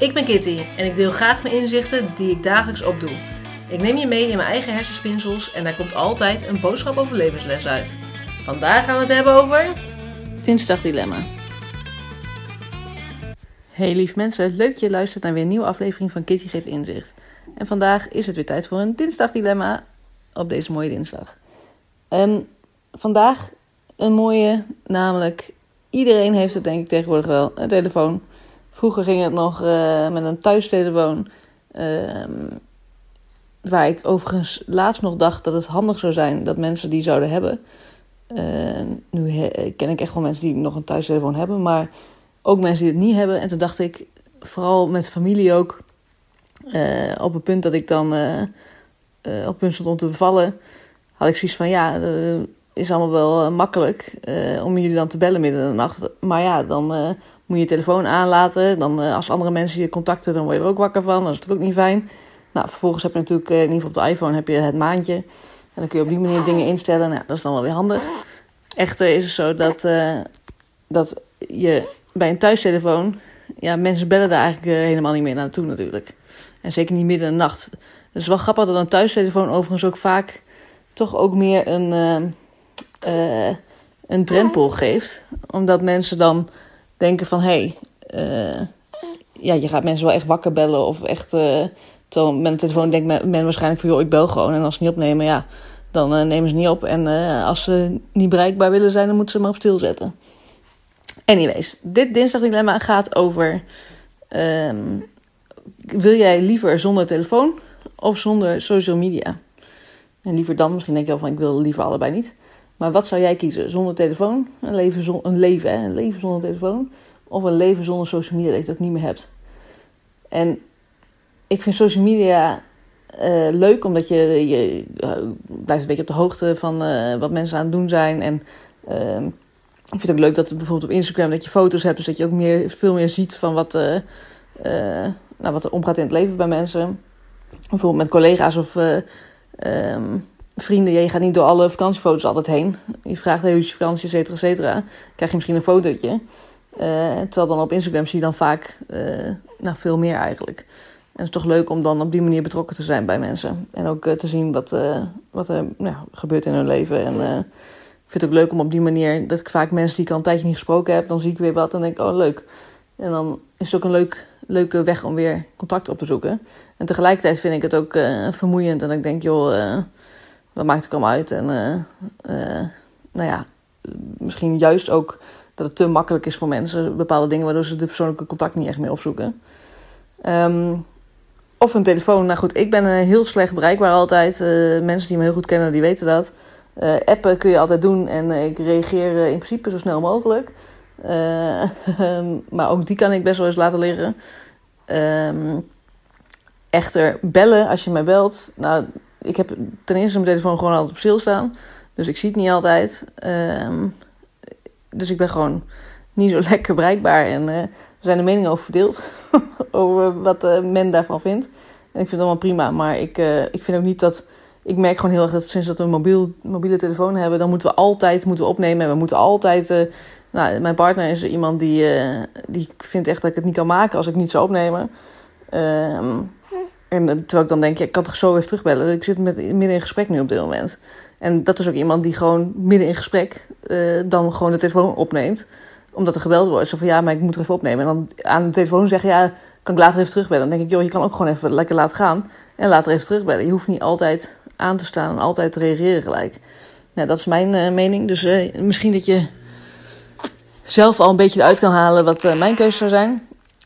Ik ben Kitty en ik deel graag mijn inzichten die ik dagelijks opdoe. Ik neem je mee in mijn eigen hersenspinsels en daar komt altijd een boodschap over levensles uit. Vandaag gaan we het hebben over... Dinsdagdilemma. Hey lief mensen, leuk dat je luistert naar weer een nieuwe aflevering van Kitty Geeft Inzicht. En vandaag is het weer tijd voor een dinsdagdilemma op deze mooie dinsdag. Um, vandaag een mooie, namelijk iedereen heeft het denk ik tegenwoordig wel, een telefoon. Vroeger ging het nog uh, met een thuistelefoon. Uh, waar ik overigens laatst nog dacht dat het handig zou zijn dat mensen die zouden hebben. Uh, nu ken ik echt wel mensen die nog een thuistelefoon hebben, maar ook mensen die het niet hebben. En toen dacht ik, vooral met familie ook, op het punt dat ik dan op het punt stond om te bevallen, had ik zoiets van ja is allemaal wel uh, makkelijk uh, om jullie dan te bellen midden in de nacht. Maar ja, dan uh, moet je je telefoon aanlaten. Dan als andere mensen je contacten, dan word je er ook wakker van. Dat is natuurlijk ook niet fijn. Nou, vervolgens heb je natuurlijk, in ieder geval op de iPhone, heb je het maandje. En dan kun je op die manier dingen instellen. Nou, dat is dan wel weer handig. Echter is het zo dat, dat je bij een thuistelefoon... Ja, mensen bellen daar eigenlijk helemaal niet meer naartoe natuurlijk. En zeker niet midden in de nacht. Het is wel grappig dat een thuistelefoon overigens ook vaak toch ook meer een een drempel geeft. Omdat mensen dan denken van hé, hey, uh, ja, je gaat mensen wel echt wakker bellen of echt. Uh, terwijl met telefoon denkt men, waarschijnlijk van joh, ik bel gewoon. En als ze niet opnemen, ja, dan nemen ze niet op. En als ze niet bereikbaar willen zijn, dan moeten ze maar op stil zetten. Anyways, dit dinsdagdilemma gaat over. Um, wil jij liever zonder telefoon of zonder social media? En liever dan, misschien denk je wel van ik wil liever allebei niet. Maar wat zou jij kiezen? Zonder telefoon? Een leven, zon, een leven, hè? Een leven zonder telefoon? Of een leven zonder social media dat je het ook niet meer hebt? En ik vind social media uh, leuk omdat je, je uh, blijft een beetje op de hoogte van uh, wat mensen aan het doen zijn. En ehm, ik vind het ook leuk dat bijvoorbeeld op Instagram dat je foto's hebt, dus dat je ook meer, veel meer ziet van wat, nou, wat er omgaat in het leven bij mensen. Bijvoorbeeld met collega's of um, vrienden, je gaat niet door alle vakantiefoto's altijd heen. Je vraagt heel je vakantie, et cetera, et cetera. Krijg je misschien een fotootje. Uh, terwijl dan op Instagram zie je dan vaak uh, nou, veel meer eigenlijk. En het is toch leuk om dan op die manier betrokken te zijn bij mensen. En ook uh, te zien wat, wat er nou, gebeurt in hun leven. En ik vind het ook leuk om op die manier, dat ik vaak mensen die ik al een tijdje niet gesproken heb, dan zie ik weer wat en denk ik, oh leuk. En dan is het ook een leuk, leuke weg om weer contact op te zoeken. En tegelijkertijd vind ik het ook vermoeiend. En ik denk, joh dat maakt ook allemaal uit. En uh, uh, nou ja, misschien juist ook dat het te makkelijk is voor mensen. Bepaalde dingen waardoor ze de persoonlijke contact niet echt meer opzoeken. Um, of een telefoon. Nou goed, ik ben uh, heel slecht bereikbaar altijd. mensen die me heel goed kennen, die weten dat. appen kun je altijd doen en ik reageer in principe zo snel mogelijk. maar ook die kan ik best wel eens laten liggen. Um, echter, bellen als je mij belt. Nou, ik heb ten eerste mijn telefoon gewoon altijd op stil staan. Dus ik zie het niet altijd. Ehm, dus ik ben gewoon niet zo lekker bereikbaar. En uh, er zijn de meningen over verdeeld. over wat uh, men daarvan vindt. En ik vind het allemaal prima. Maar ik, uh, ik vind ook niet dat. Ik merk gewoon heel erg dat sinds dat we een mobiel, mobiele telefoon hebben, dan moeten we altijd moeten we opnemen. En we moeten altijd. nou, mijn partner is iemand die, die vindt echt dat ik het niet kan maken als ik niet zou opnemen. Ehm, en terwijl ik dan denk, ja, ik kan toch zo even terugbellen. Ik zit met, midden in gesprek nu op dit moment. En dat is ook iemand die gewoon midden in gesprek uh, dan gewoon de telefoon opneemt. Omdat er gebeld wordt. Zo van, ja, maar ik moet er even opnemen. En dan aan de telefoon zeggen, ja, kan ik later even terugbellen. Dan denk ik, joh, je kan ook gewoon even lekker laten gaan. En later even terugbellen. Je hoeft niet altijd aan te staan en altijd te reageren gelijk. Ja, dat is mijn uh, mening. Dus misschien dat je zelf al een beetje eruit kan halen wat mijn keuze zou zijn.